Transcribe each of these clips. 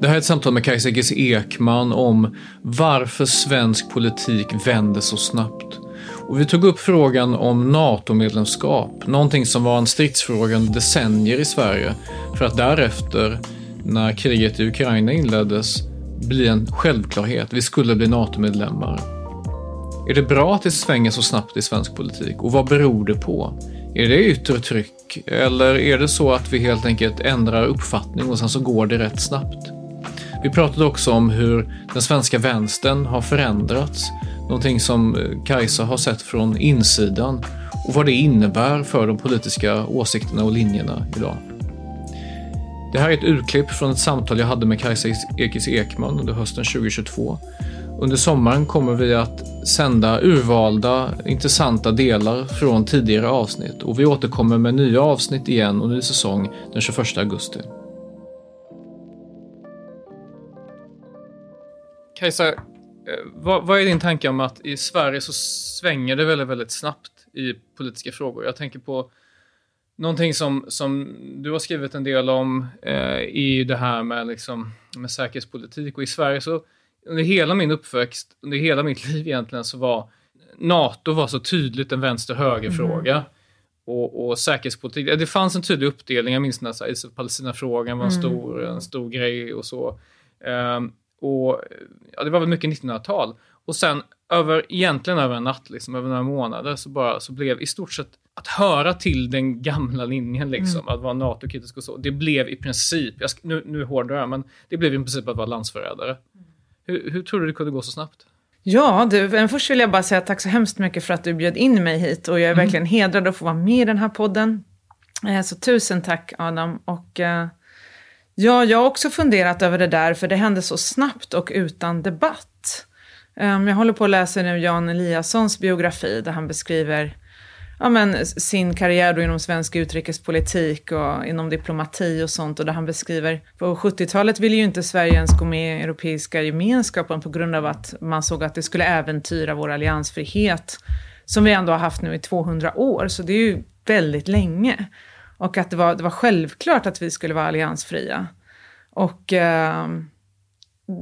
Det här är ett samtal med Kajsa Gisse Ekman om varför svensk politik vänder så snabbt. Och vi tog upp frågan om NATO-medlemskap, någonting som var en stridsfråga under decennier i Sverige, för att därefter, när kriget i Ukraina inleddes, bli en självklarhet. Vi skulle bli NATO-medlemmar. Är det bra att det svänger så snabbt i svensk politik? Och vad beror det på? Är det yttre tryck? Eller är det så att vi helt enkelt ändrar uppfattning och sen så går det rätt snabbt? Vi pratade också om hur den svenska vänstern har förändrats. Någonting som eh, Kajsa har sett från insidan och vad det innebär för de politiska åsikterna och linjerna idag. Det här är ett urklipp från ett samtal jag hade med Kajsa Ekis Ekman under hösten 2022. Under sommaren kommer vi att sända urvalda, intressanta delar från tidigare avsnitt och vi återkommer med nya avsnitt igen och ny säsong den 21 augusti. Kajsa, eh, vad, vad är din tanke om att i Sverige så svänger det väldigt, väldigt snabbt i politiska frågor? Jag tänker på någonting som, som du har skrivit en del om eh, i det här med, liksom, med säkerhetspolitik och i Sverige så under hela min uppväxt, under hela mitt liv egentligen så var NATO var så tydligt en vänster-höger-fråga. Och, och säkerhetspolitik, det fanns en tydlig uppdelning, jag minns när Israel Palestina-frågan var en, stor, en stor grej och så. Ehm, och ja, det var väl mycket 1900-tal. Och sen över, egentligen över en natt, liksom, över några månader, så, bara, så blev i stort sett att höra till den gamla linjen, liksom, att vara NATO-kritisk och så, det blev i princip, jag nu, nu hårdrar jag, men det blev i princip att vara landsförrädare. Hur, hur tror du det kunde gå så snabbt? Ja, du, men först vill jag bara säga tack så hemskt mycket för att du bjöd in mig hit och jag är verkligen hedrad att få vara med i den här podden. Eh, Så tusen tack Adam. Och eh, ja, jag har också funderat över det där, för det hände så snabbt och utan debatt. Ehm, jag håller på att läsa nu Jan Eliassons biografi där han beskriver ja, men, sin karriär då inom svensk utrikespolitik och inom diplomati och sånt. Och där han beskriver, på 70-talet ville ju inte Sverige ens gå med i Europeiska gemenskapen på grund av att man såg att det skulle äventyra vår alliansfrihet, som vi ändå har haft nu i 200 år. Så det är ju väldigt länge. Och att det var, det var självklart att vi skulle vara alliansfria. Och eh,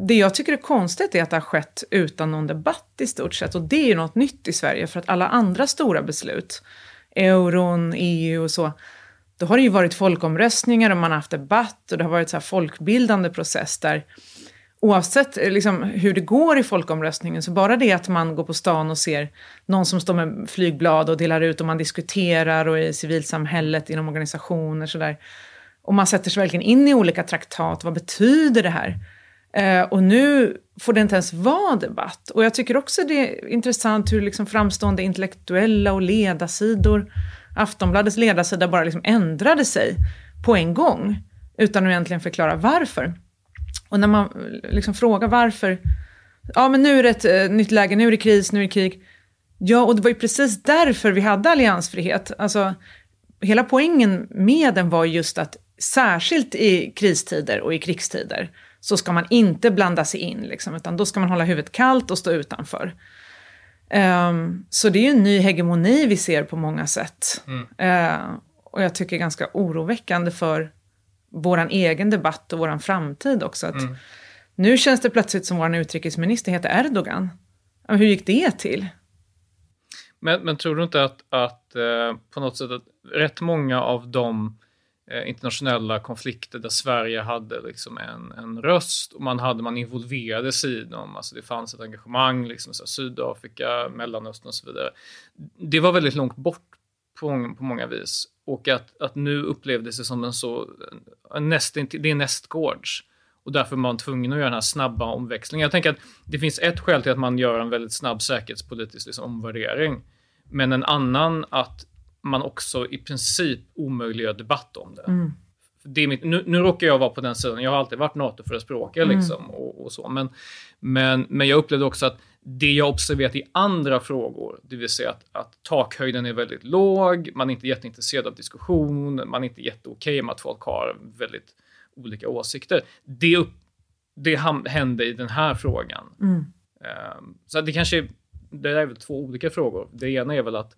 det jag tycker är konstigt är att det har skett utan någon debatt i stort sett. Och det är ju något nytt i Sverige, för att alla andra stora beslut, euron, EU och så, då har det ju varit folkomröstningar och man har haft debatt och det har varit så här folkbildande process där oavsett eh, liksom, hur det går i folkomröstningen, så bara det att man går på stan och ser någon som står med flygblad och delar ut och man diskuterar och i civilsamhället, inom organisationer sådär. Och man sätter sig verkligen in i olika traktat. Vad betyder det här? Eh, och nu får det inte ens vara debatt. Och jag tycker också det är intressant hur liksom framstående intellektuella och ledarsidor, Aftonbladets ledarsida bara liksom ändrade sig på en gång, utan att egentligen förklara varför. Och när man liksom frågar varför, ja men nu är det ett eh, nytt läge, nu är det kris, nu är det krig. Ja, och det var ju precis därför vi hade alliansfrihet. Alltså, hela poängen med den var just att särskilt i kristider och i krigstider så ska man inte blanda sig in, liksom, utan då ska man hålla huvudet kallt och stå utanför. Ehm, så det är ju en ny hegemoni vi ser på många sätt. Eh, och jag tycker ganska oroväckande för vår egen debatt och vår framtid också. Att Nu känns det plötsligt som vår utrikesminister heter Erdogan. Hur gick det till? Men, men tror du inte att, att eh, på något sätt att rätt många av de eh, internationella konflikter där Sverige hade liksom en, en röst och man, hade, man involverade sig i dem, alltså det fanns ett engagemang, liksom så Sydafrika, Mellanöstern och så vidare. Det var väldigt långt bort på, på många vis och att, att nu upplevdes det som en så, en näst, det är nästgårds och därför är man tvungen att göra den här snabba omväxlingen. Jag tänker att det finns ett skäl till att man gör en väldigt snabb säkerhetspolitisk liksom, omvärdering, men en annan att man också i princip omöjliggör debatt om det. Mm. det mitt, nu, nu råkar jag vara på den sidan, jag har alltid varit NATO-förespråkare mm. liksom, och, och, så, men, men, men jag upplevde också att det jag observerat i andra frågor, det vill säga att, att takhöjden är väldigt låg, man är inte jätteintresserad av diskussion, man är inte jätteokej med att folk har väldigt olika åsikter. Det, upp, det hände i den här frågan. Mm. Um, så det kanske det är väl två olika frågor. Det ena är väl att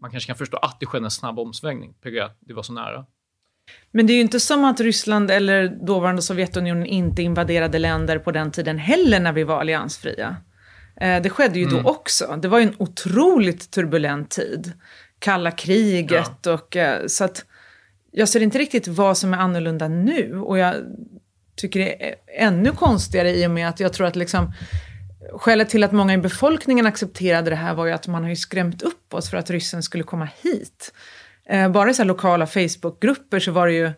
man kanske kan förstå att det skedde en snabb omsvängning, på att det var så nära. Men det är ju inte som att Ryssland eller dåvarande Sovjetunionen inte invaderade länder på den tiden heller när vi var alliansfria. Eh, det skedde ju mm. då också. Det var ju en otroligt turbulent tid. Kalla kriget ja. och eh, så att jag ser inte riktigt vad som är annorlunda nu och jag tycker det är ännu konstigare i och med att jag tror att liksom Skälet till att många i befolkningen accepterade det här var ju att man har ju skrämt upp oss för att ryssen skulle komma hit. Eh, bara i så lokala Facebookgrupper så var det ju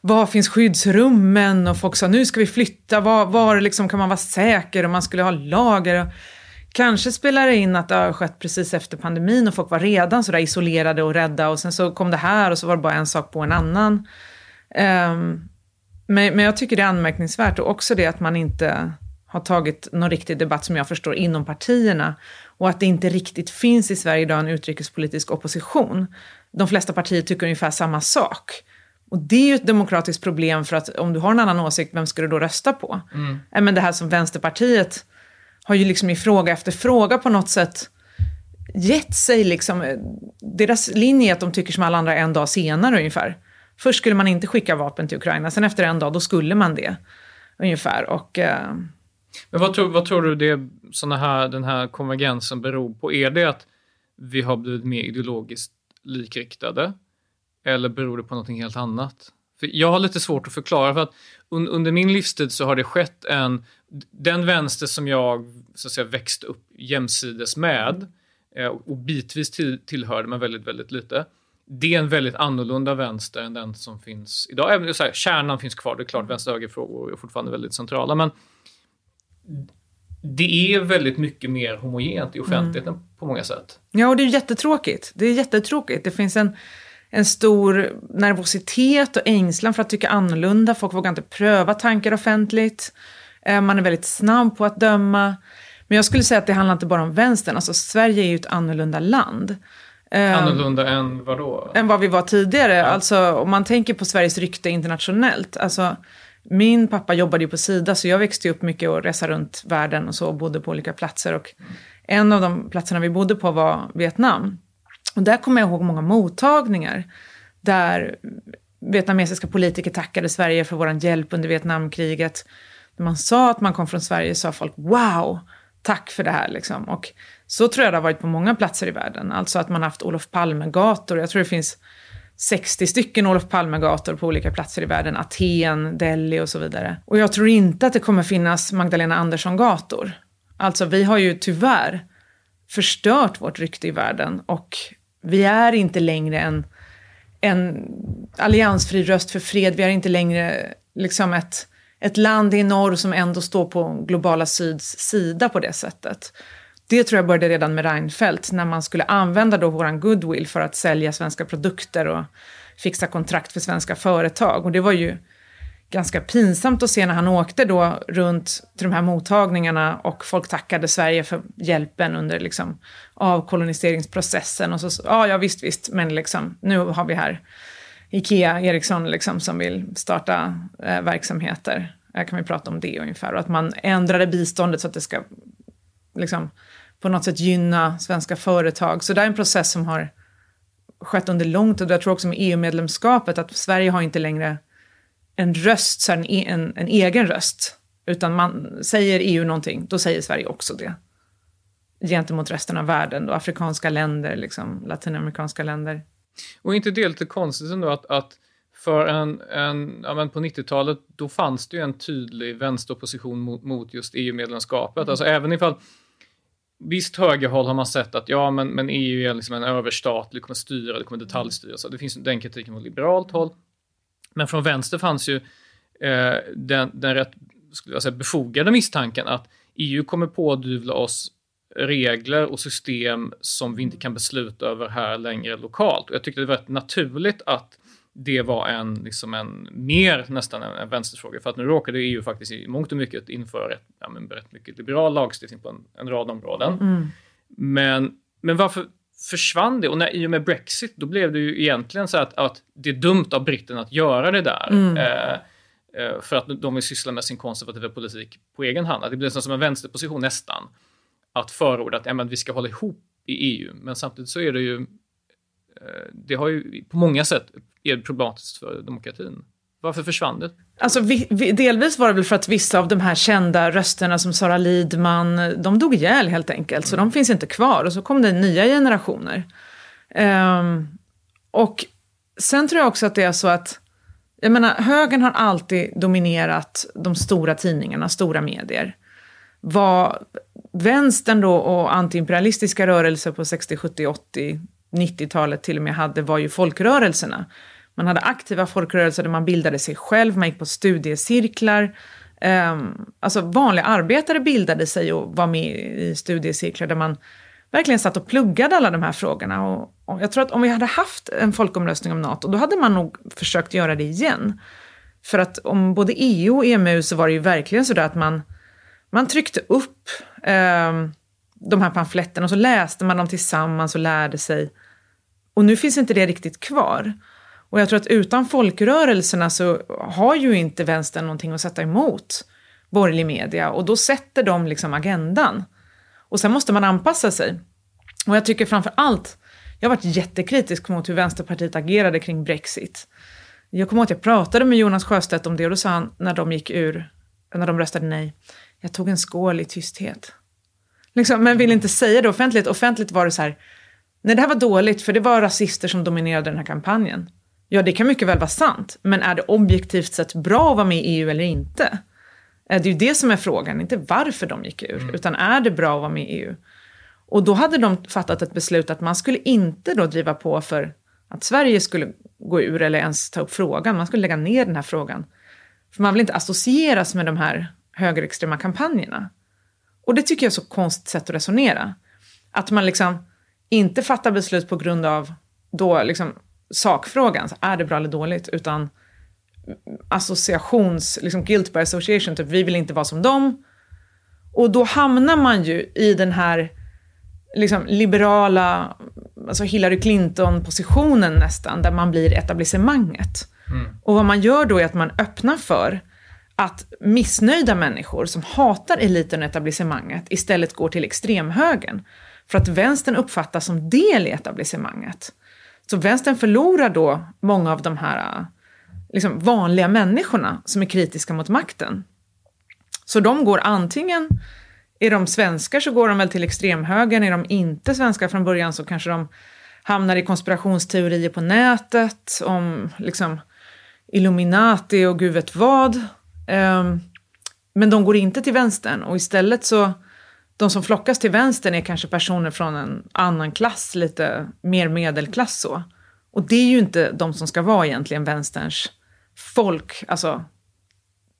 var finns skyddsrummen? Och folk sa nu ska vi flytta, var, var liksom kan man vara säker? Och man skulle ha lager. Kanske spelar det in att det har skett precis efter pandemin och folk var redan sådär isolerade och rädda och sen så kom det här och så var det bara en sak på en annan. Um, men, men jag tycker det är anmärkningsvärt och också det att man inte har tagit någon riktig debatt som jag förstår inom partierna och att det inte riktigt finns i Sverige idag en utrikespolitisk opposition. De flesta partier tycker ungefär samma sak. Och det är ju ett demokratiskt problem för att om du har en annan åsikt, vem ska du då rösta på? Mm. Men det här som Vänsterpartiet har ju liksom i fråga efter fråga på något sätt gett sig liksom, eh, deras linje är att de tycker som alla andra en dag senare ungefär. Först skulle man inte skicka vapen till Ukraina, sen efter en dag då skulle man det. Ungefär. Och, eh... Men vad tror, vad tror du det, såna här, den här konvergensen beror på? Är det att vi har blivit mer ideologiskt likriktade? Eller beror det på någonting helt annat? För jag har lite svårt att förklara, för att un, under min livstid så har det skett en... Den vänster som jag så att säga, växte upp jämsides med eh, och bitvis till, tillhörde, men väldigt, väldigt lite. Det är en väldigt annorlunda vänster än den som finns idag. Även så här, kärnan finns kvar, det är klart vänster-höger-frågor är fortfarande väldigt centrala, men det är väldigt mycket mer homogent i offentligheten mm. på många sätt. Ja, och det är jättetråkigt. Det är jättetråkigt. Det finns en en stor nervositet och ängslan för att tycka annorlunda. Folk vågar inte pröva tankar offentligt. Eh, man är väldigt snabb på att döma. Men jag skulle säga att det handlar inte bara om vänstern. Alltså Sverige är ju ett annorlunda land. Eh, annorlunda än vad då? Än vad vi var tidigare. Ja. Alltså om man tänker på Sveriges rykte internationellt. Alltså, min pappa jobbade ju på Sida så jag växte upp mycket och resa runt världen och så och bodde på olika platser. Och en av de platserna vi bodde på var Vietnam. Och där kommer jag ihåg många mottagningar där vietnamesiska politiker tackade Sverige för vår hjälp under Vietnamkriget. När man sa att man kom från Sverige sa folk wow, tack för det här. Liksom. Och så tror jag det har varit på många platser i världen. Alltså att man har haft Olof Palme-gator. Jag tror det finns 60 stycken Olof Palme-gator på olika platser i världen. Aten, Delhi och så vidare. Och jag tror inte att det kommer finnas Magdalena Andersson-gator. Alltså vi har ju tyvärr förstört vårt rykte i världen och vi är inte längre en, en alliansfri röst för fred. Vi är inte längre liksom ett, ett land i norr som ändå står på globala syds sida på det sättet. Det tror jag började redan med Reinfeldt, när man skulle använda då våran goodwill för att sälja svenska produkter och fixa kontrakt för svenska företag. Och det var ju ganska pinsamt att se när han åkte då runt till de här mottagningarna och folk tackade Sverige för hjälpen under liksom avkoloniseringsprocessen. Och så, ja, ja visst, visst, men liksom, nu har vi här Ikea, Ericsson liksom, som vill starta eh, verksamheter. Här kan vi prata om det ungefär. Och att man ändrade biståndet så att det ska liksom, på något sätt gynna svenska företag. Så det är en process som har skett under lång tid. Och jag tror också med EU-medlemskapet att Sverige har inte längre en röst, så en, e- en, en egen röst. Utan man säger EU någonting, då säger Sverige också det. gentemot resten av världen, då, afrikanska länder, liksom, latinamerikanska länder. Och inte det lite konstigt ändå att, att för en, en ja, men på 90-talet, då fanns det ju en tydlig vänsteropposition mot, mot just EU-medlemskapet. Mm. Alltså även ifall Visst högerhåll har man sett att ja, men, men EU är liksom en överstatlig, det kommer styra, det kommer detaljstyra. Så det finns den kritiken från liberalt håll. Men från vänster fanns ju eh, den, den rätt skulle jag säga, befogade misstanken att EU kommer pådyvla oss regler och system som vi inte kan besluta över här längre lokalt. Och jag tyckte det var rätt naturligt att det var en, liksom en mer nästan en, en vänsterfråga. För att nu råkade EU faktiskt i mångt och mycket införa rätt, ja, men rätt mycket liberal lagstiftning på en, en rad områden. Mm. Men, men varför försvann det? Och när, i och med Brexit, då blev det ju egentligen så att, att det är dumt av britterna att göra det där. Mm. Eh, eh, för att de vill syssla med sin konservativa politik på egen hand. Att det blir som en vänsterposition nästan. Att förorda att ja, men vi ska hålla ihop i EU. Men samtidigt så är det ju Eh, det har ju på många sätt är problematiskt för demokratin. Varför försvann det? Alltså, vi, vi, delvis var det väl för att vissa av de här kända rösterna som Sara Lidman, de dog ihjäl helt enkelt, så de finns inte kvar. Och så kom det nya generationer. Um, och sen tror jag också att det är så att, jag menar, högern har alltid dominerat de stora tidningarna, stora medier. Vad vänstern då och antiimperialistiska rörelser på 60, 70, 80 90-talet till och med hade var ju folkrörelserna. Man hade aktiva folkrörelser där man bildade sig själv, man gick på studiecirklar. Ehm, alltså vanliga arbetare bildade sig och var med i studiecirklar där man verkligen satt och pluggade alla de här frågorna. Och, jag tror att om vi hade haft en folkomröstning om NATO, då hade man nog försökt göra det igen. För att om både EU och EMU så var det ju verkligen sådär att man, man tryckte upp eh, de här pamfletterna och så läste man dem tillsammans och lärde sig. Och nu finns inte det riktigt kvar. Och jag tror att utan folkrörelserna så har ju inte vänstern någonting att sätta emot borgerlig media och då sätter de liksom agendan. Och sen måste man anpassa sig. Och jag tycker framför allt, jag har varit jättekritisk mot hur Vänsterpartiet agerade kring Brexit. Jag kommer ihåg att jag pratade med Jonas Sjöstedt om det och då sa han när de gick ur, när de röstade nej, jag tog en skål i tysthet. Liksom, men vill inte säga det offentligt. Offentligt var det så här, nej det här var dåligt för det var rasister som dominerade den här kampanjen. Ja, det kan mycket väl vara sant, men är det objektivt sett bra att vara med i EU eller inte? Eh, det är ju det som är frågan, inte varför de gick ur, mm. utan är det bra att vara med i EU? Och då hade de fattat ett beslut att man skulle inte då driva på för att Sverige skulle gå ur eller ens ta upp frågan, man skulle lägga ner den här frågan. För man vill inte associeras med de här högerextrema kampanjerna. Och det tycker jag är så konstigt sätt att resonera. Att man liksom inte fattar beslut på grund av då liksom sakfrågan, så är det bra eller dåligt, utan associations, liksom guilt by association, typ vi vill inte vara som dem. Och då hamnar man ju i den här liksom liberala, alltså Hillary Clinton-positionen nästan, där man blir etablissemanget. Mm. Och vad man gör då är att man öppnar för att missnöjda människor som hatar eliten och etablissemanget istället går till extremhögern. För att vänstern uppfattas som del i etablissemanget. Så vänstern förlorar då många av de här liksom, vanliga människorna som är kritiska mot makten. Så de går antingen, är de svenskar så går de väl till extremhögern, är de inte svenskar från början så kanske de hamnar i konspirationsteorier på nätet om liksom Illuminati och gud vet vad. Um, men de går inte till vänstern och istället så, de som flockas till vänstern är kanske personer från en annan klass, lite mer medelklass så. Och det är ju inte de som ska vara egentligen vänsterns folk, alltså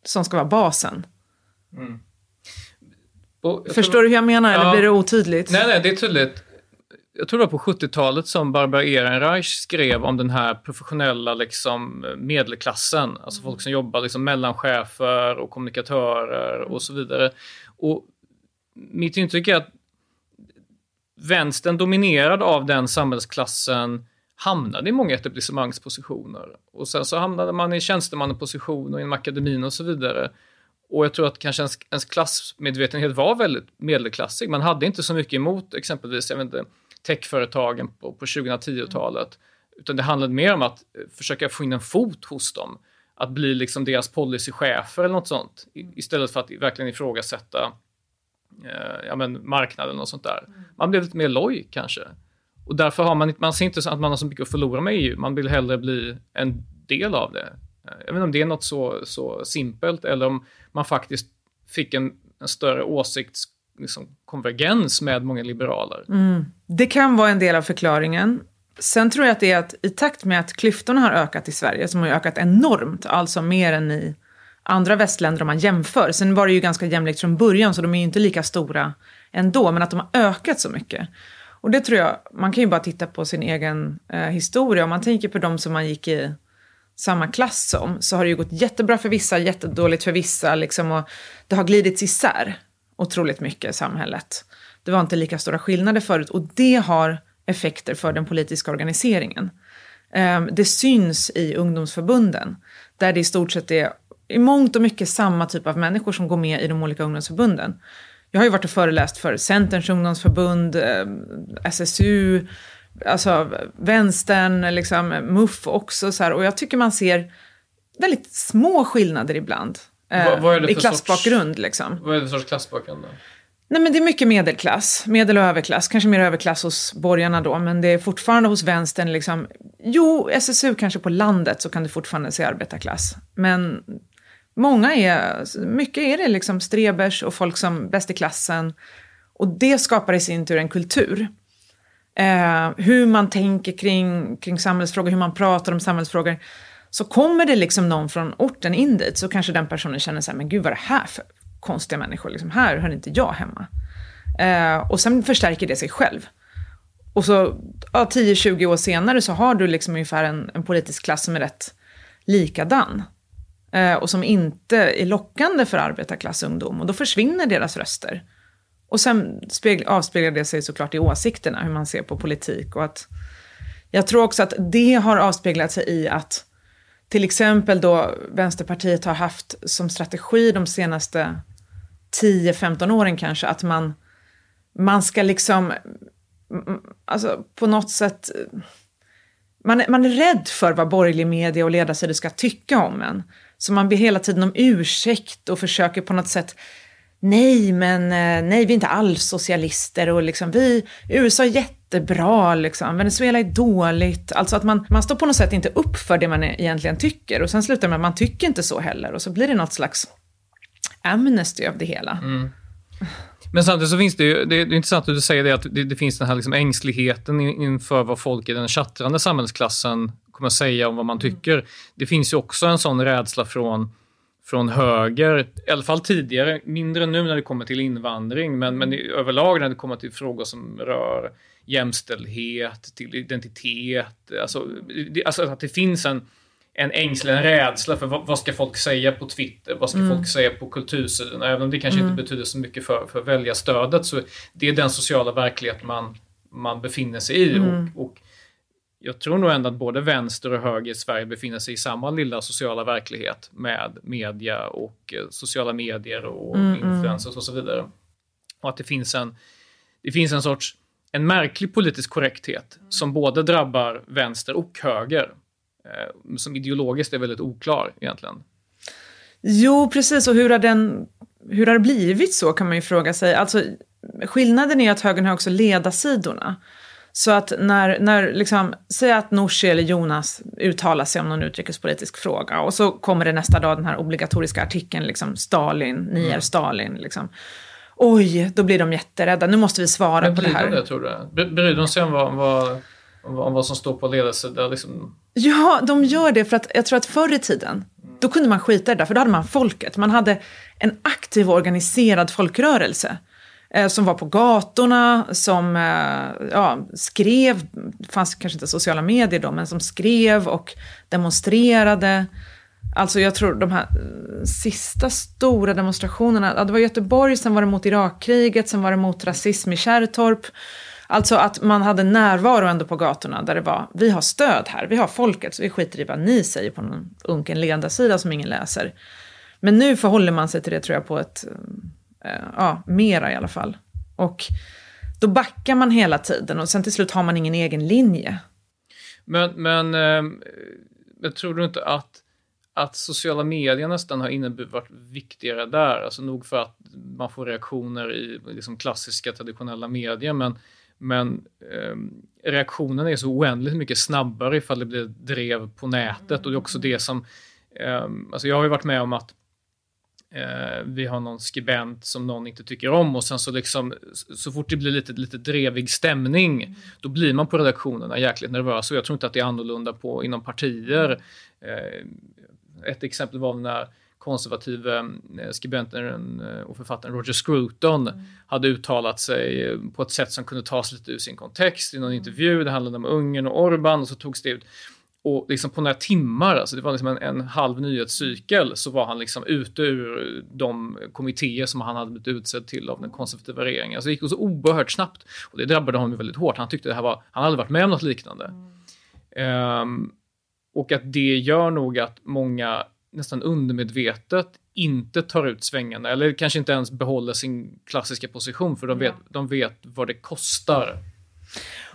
som ska vara basen. Mm. Förstår tror, du hur jag menar, ja, eller blir det otydligt? Nej, nej, det är tydligt jag tror det var på 70-talet som Barbara Ehrenreich skrev om den här professionella liksom, medelklassen. Alltså folk som jobbar liksom, mellanchefer och kommunikatörer och så vidare. Och mitt intryck är att vänstern dominerad av den samhällsklassen hamnade i många etablissemangspositioner. Och sen så hamnade man i tjänstemannaposition och inom akademin och så vidare. Och jag tror att kanske ens, ens klassmedvetenhet var väldigt medelklassig. Man hade inte så mycket emot exempelvis, jag vet inte, techföretagen på, på 2010-talet. Utan det handlade mer om att eh, försöka få in en fot hos dem. Att bli liksom deras policychefer eller något sånt. Istället för att verkligen ifrågasätta eh, ja, men marknaden och sånt där. Man blev lite mer loj kanske. Och därför har man, man ser inte att man har så mycket att förlora med EU. Man vill hellre bli en del av det. Eh, jag vet inte om det är något så, så simpelt eller om man faktiskt fick en, en större åsiktskonvergens liksom, med många liberaler. Mm. Det kan vara en del av förklaringen. Sen tror jag att det är att i takt med att klyftorna har ökat i Sverige, som har ökat enormt, alltså mer än i andra västländer om man jämför. Sen var det ju ganska jämlikt från början, så de är ju inte lika stora ändå, men att de har ökat så mycket. Och det tror jag, man kan ju bara titta på sin egen eh, historia. Om man tänker på de som man gick i samma klass som, så har det ju gått jättebra för vissa, jättedåligt för vissa, liksom, och det har glidits isär otroligt mycket i samhället. Det var inte lika stora skillnader förut, och det har effekter för den politiska organiseringen. Eh, det syns i ungdomsförbunden, där det i stort sett är i mångt och mycket samma typ av människor som går med i de olika ungdomsförbunden. Jag har ju varit och föreläst för Centerns ungdomsförbund, eh, SSU, alltså vänstern, liksom, MUF också. Så här, och jag tycker man ser väldigt små skillnader ibland. Eh, Vad- vad är det I för klassbakgrund liksom. Vad är det för sorts klassbakgrund då? Nej men det är mycket medelklass, medel och överklass, kanske mer överklass hos borgarna då, men det är fortfarande hos vänstern liksom, jo, SSU kanske på landet så kan du fortfarande se arbetarklass, men många är, mycket är det liksom strebers och folk som bäst i klassen, och det skapar i sin tur en kultur. Eh, hur man tänker kring, kring samhällsfrågor, hur man pratar om samhällsfrågor. Så kommer det liksom någon från orten in dit så kanske den personen känner så här, men gud vad är det här för konstiga människor? Liksom, här hör inte jag hemma. Eh, och sen förstärker det sig själv. Och så ja, 10-20 år senare så har du liksom ungefär en, en politisk klass som är rätt likadan. Eh, och som inte är lockande för arbetarklassungdom. Och då försvinner deras röster. Och sen avspeglar det sig såklart i åsikterna, hur man ser på politik. Och att, jag tror också att det har avspeglat sig i att till exempel då Vänsterpartiet har haft som strategi de senaste 10-15 åren kanske, att man, man ska liksom, mm, alltså på något sätt, man är, man är rädd för vad borgerlig media och ledarsidor ska tycka om en. Så man ber hela tiden om ursäkt och försöker på något sätt Nej, men eh, nej, vi är inte alls socialister och liksom vi, USA är jättebra, liksom, Venezuela är dåligt. Alltså att man, man står på något sätt inte upp för det man egentligen tycker och sen slutar det med att man tycker inte så heller och så blir det något slags amnesty av det hela. Mm. Men samtidigt så finns det ju, det är, det är intressant att du säger det, att det, det finns den här liksom ängsligheten inför vad folk i den chattrande samhällsklassen kommer att säga om vad man tycker. Det finns ju också en sån rädsla från, från höger, i alla fall tidigare, mindre nu när det kommer till invandring, men, men i, överlag när det kommer till frågor som rör jämställdhet, till identitet, alltså, det, alltså att det finns en, en ängslan, en rädsla för vad, vad ska folk säga på Twitter, vad ska folk säga på kultursidorna, även om det kanske inte betyder så mycket för, för väljarstödet, så det är den sociala verklighet man, man befinner sig i. Och, och jag tror nog ändå att både vänster och höger i Sverige befinner sig i samma lilla sociala verklighet med media och eh, sociala medier och influencers och så vidare. Och att det finns en, det finns en sorts en märklig politisk korrekthet som både drabbar vänster och höger. Eh, som ideologiskt är väldigt oklar egentligen. Jo, precis. Och hur har, den, hur har det blivit så kan man ju fråga sig. Alltså, skillnaden är att högern har också ledarsidorna. Så att när, när liksom, säg att Nooshi eller Jonas uttalar sig om någon utrikespolitisk fråga och så kommer det nästa dag den här obligatoriska artikeln, liksom, Stalin, ni är Stalin. Liksom. Oj, då blir de jätterädda. Nu måste vi svara Men på det här. det, tror du? Bry- Bryr de sig om vad, vad, om vad, om vad som står på ledarsidan? Liksom? Ja, de gör det för att jag tror att förr i tiden, då kunde man skita i det där, för då hade man folket. Man hade en aktiv och organiserad folkrörelse Eh, som var på gatorna, som eh, ja, skrev, det fanns kanske inte sociala medier då, men som skrev och demonstrerade. Alltså jag tror de här eh, sista stora demonstrationerna, ja, det var Göteborg, sen var det mot Irakkriget, sen var det mot rasism i Kärrtorp. Alltså att man hade närvaro ändå på gatorna där det var, vi har stöd här, vi har folket, så vi skiter i vad ni säger på någon unken ledarsida som ingen läser. Men nu förhåller man sig till det tror jag på ett, Eh, ja, mera i alla fall. Och då backar man hela tiden och sen till slut har man ingen egen linje. Men, men eh, jag tror du inte att, att sociala medier nästan har inneburit varit viktigare där. Alltså nog för att man får reaktioner i liksom klassiska traditionella medier, men, men eh, reaktionen är så oändligt mycket snabbare ifall det blir drev på nätet och det är också det som eh, alltså jag har ju varit med om att eh, vi har någon skribent som någon inte tycker om och sen så liksom så fort det blir lite, lite drevig stämning mm. då blir man på redaktionerna jäkligt nervös och jag tror inte att det är annorlunda på, inom partier. Eh, ett exempel var när konservative eh, skribenten eh, och författaren Roger Scruton mm. hade uttalat sig på ett sätt som kunde tas lite ur sin kontext i någon mm. intervju. Det handlade om Ungern och Orban och så togs det ut. Och liksom på några timmar, alltså det var liksom en, en halv nyhetscykel, så var han liksom ute ur de kommittéer som han hade blivit utsedd till av den konservativa regeringen. Alltså det gick så oerhört snabbt. Och det drabbade honom väldigt hårt. Han tyckte det här var, han hade varit med om något liknande. Mm. Um, och att det gör nog att många nästan undermedvetet inte tar ut svängarna eller kanske inte ens behåller sin klassiska position för de vet, de vet vad det kostar.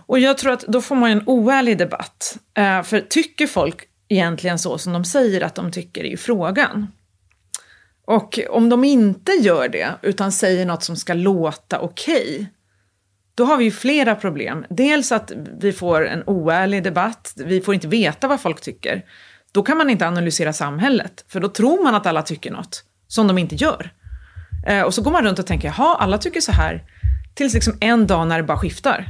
Och jag tror att då får man en oärlig debatt. Eh, för tycker folk egentligen så som de säger att de tycker i frågan? Och om de inte gör det, utan säger något som ska låta okej, okay, då har vi ju flera problem. Dels att vi får en oärlig debatt, vi får inte veta vad folk tycker. Då kan man inte analysera samhället, för då tror man att alla tycker något som de inte gör. Eh, och så går man runt och tänker, jaha, alla tycker så här, tills liksom en dag när det bara skiftar.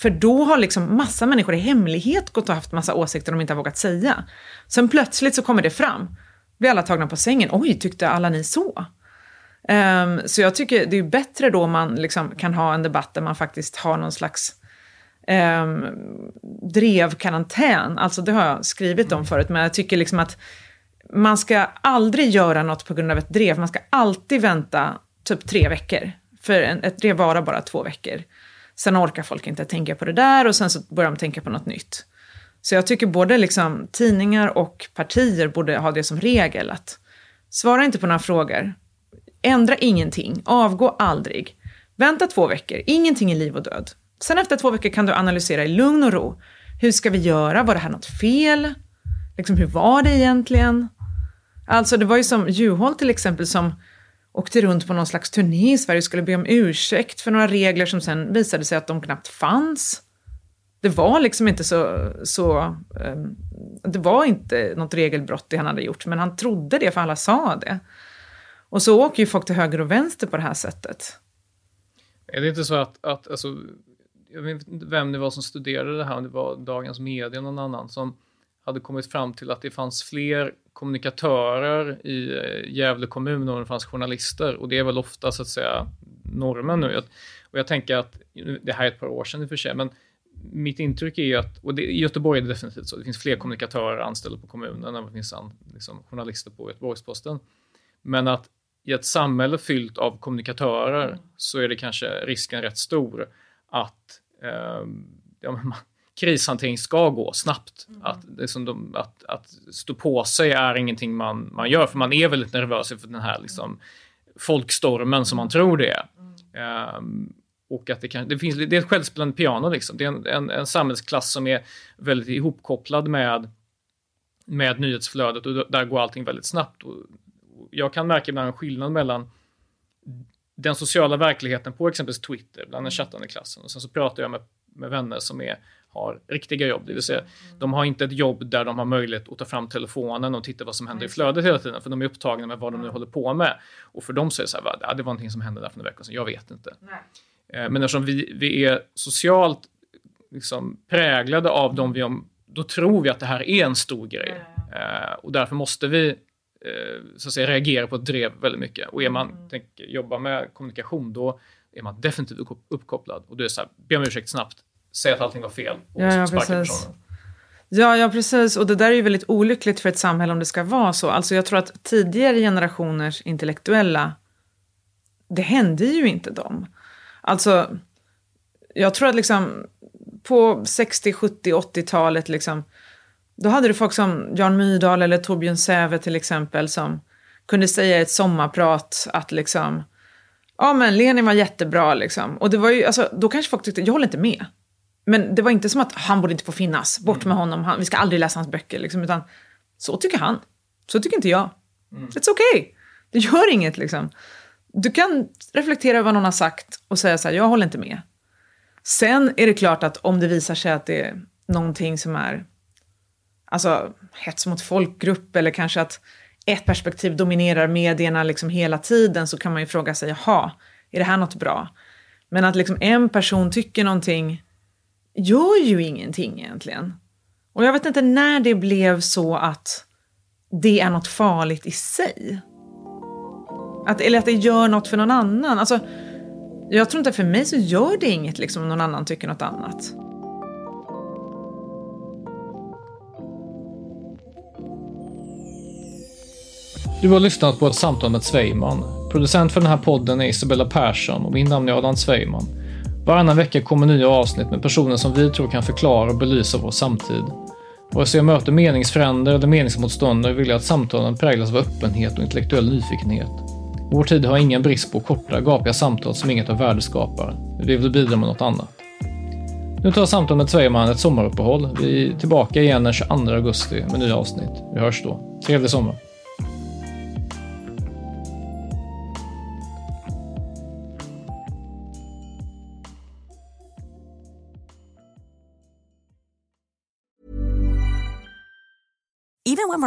För då har liksom massa människor i hemlighet gått och haft massa åsikter de inte har vågat säga. Sen plötsligt så kommer det fram. Blir alla tagna på sängen. Oj, tyckte alla ni så? Um, så jag tycker det är bättre då om man liksom kan ha en debatt där man faktiskt har någon slags um, drevkarantän. Alltså det har jag skrivit om förut, men jag tycker liksom att man ska aldrig göra något på grund av ett drev. Man ska alltid vänta typ tre veckor. För ett drev varar bara två veckor. Sen orkar folk inte tänka på det där och sen så börjar de tänka på något nytt. Så jag tycker både liksom tidningar och partier borde ha det som regel att svara inte på några frågor. Ändra ingenting, avgå aldrig. Vänta två veckor, ingenting är liv och död. Sen efter två veckor kan du analysera i lugn och ro. Hur ska vi göra? Var det här något fel? Liksom, hur var det egentligen? Alltså, det var ju som Juholt till exempel som åkte runt på någon slags turné i Sverige och skulle be om ursäkt för några regler som sen visade sig att de knappt fanns. Det var liksom inte så... så um, det var inte något regelbrott det han hade gjort, men han trodde det för alla sa det. Och så åker ju folk till höger och vänster på det här sättet. Är det inte så att, att alltså, jag vet inte vem det var som studerade det här, om det var Dagens Media eller någon annan, som hade kommit fram till att det fanns fler kommunikatörer i eh, Gävle kommun och det fanns journalister. Och det är väl ofta så att säga normen nu. Och jag tänker att, det här är ett par år sedan i och för sig, men mitt intryck är att, och det, i Göteborg är det definitivt så, det finns fler kommunikatörer anställda på kommunen än det finns liksom, journalister på Göteborgs-Posten. Men att i ett samhälle fyllt av kommunikatörer mm. så är det kanske risken rätt stor att eh, ja, man, krishantering ska gå snabbt. Mm. Att, liksom de, att, att stå på sig är ingenting man, man gör, för man är väldigt nervös för den här liksom, folkstormen som man mm. tror det är. Mm. Um, och att det, kan, det, finns, det är ett självspelande piano. Liksom. Det är en, en, en samhällsklass som är väldigt ihopkopplad med, med nyhetsflödet och där går allting väldigt snabbt. Och jag kan märka ibland en skillnad mellan den sociala verkligheten på exempelvis Twitter, bland den mm. chattande klassen, och sen så pratar jag med, med vänner som är har riktiga jobb, det vill säga de har inte ett jobb där de har möjlighet att ta fram telefonen och titta vad som händer i flödet hela tiden, för de är upptagna med vad de nu håller på med. Och för dem så är det så här, ja, det var någonting som hände där för några veckor sedan, jag vet inte. Nej. Eh, men eftersom vi, vi är socialt liksom, präglade av dem vi om, då tror vi att det här är en stor grej. Mm. och därför måste vi eh, så att säga, reagera på ett drev väldigt mycket. Och är man mm. tänker, jobbar med kommunikation, då är man definitivt uppkopplad. Och då är det så här, be om ursäkt snabbt, säga att allting var fel och ja, ja, precis. Ja, ja, precis. Och det där är ju väldigt olyckligt för ett samhälle om det ska vara så. Alltså jag tror att tidigare generationers intellektuella, det hände ju inte dem. Alltså, jag tror att liksom på 60, 70, 80-talet liksom, då hade du folk som Jan Myrdal eller Torbjörn Säve till exempel som kunde säga i ett sommarprat att liksom, ja men Lenin var jättebra liksom. Och det var ju, alltså, då kanske folk tyckte, jag håller inte med. Men det var inte som att han borde inte få finnas, bort med honom, han, vi ska aldrig läsa hans böcker. Liksom, utan så tycker han. Så tycker inte jag. It's okay. Det gör inget liksom. Du kan reflektera över vad någon har sagt och säga så här, jag håller inte med. Sen är det klart att om det visar sig att det är någonting som är alltså, hets mot folkgrupp eller kanske att ett perspektiv dominerar medierna liksom hela tiden så kan man ju fråga sig, jaha, är det här något bra? Men att liksom en person tycker någonting gör ju ingenting egentligen. Och jag vet inte när det blev så att det är något farligt i sig. Att, eller att det gör något för någon annan. Alltså, jag tror inte för mig så gör det inget liksom, om någon annan tycker något annat. Du har lyssnat på ett samtal med Sveiman. Producent för den här podden är Isabella Persson och min namn är Adam Sveiman. Varannan vecka kommer nya avsnitt med personer som vi tror kan förklara och belysa vår samtid. Vare sig jag möter meningsfränder eller meningsmotståndare vill jag att samtalen präglas av öppenhet och intellektuell nyfikenhet. Vår tid har ingen brist på korta, gapiga samtal som inget av värde skapar. Vi vill bidra med något annat. Nu tar samtalet med Sverigeman ett sommaruppehåll. Vi är tillbaka igen den 22 augusti med nya avsnitt. Vi hörs då. Trevlig sommar!